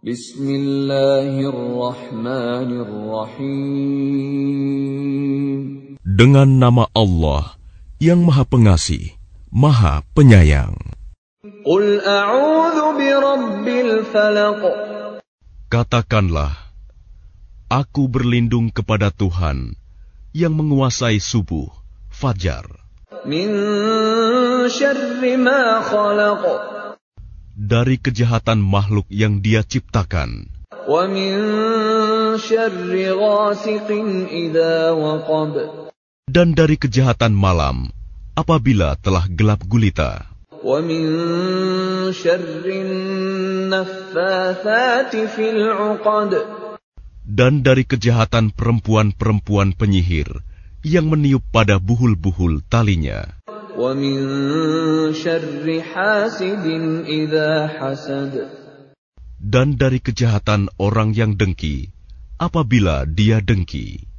Bismillahirrahmanirrahim. Dengan nama Allah yang Maha Pengasih, Maha Penyayang. Qul a'udzu birabbil falaq. Katakanlah, Aku berlindung kepada Tuhan yang menguasai subuh, fajar. Min syarri ma khalaq. Dari kejahatan makhluk yang dia ciptakan. Dan dari kejahatan malam apabila telah gelap gulita. Dan dari kejahatan perempuan-perempuan penyihir yang meniup pada buhul-buhul talinya. Wa Dan dari kejahatan orang yang dengki apabila dia dengki.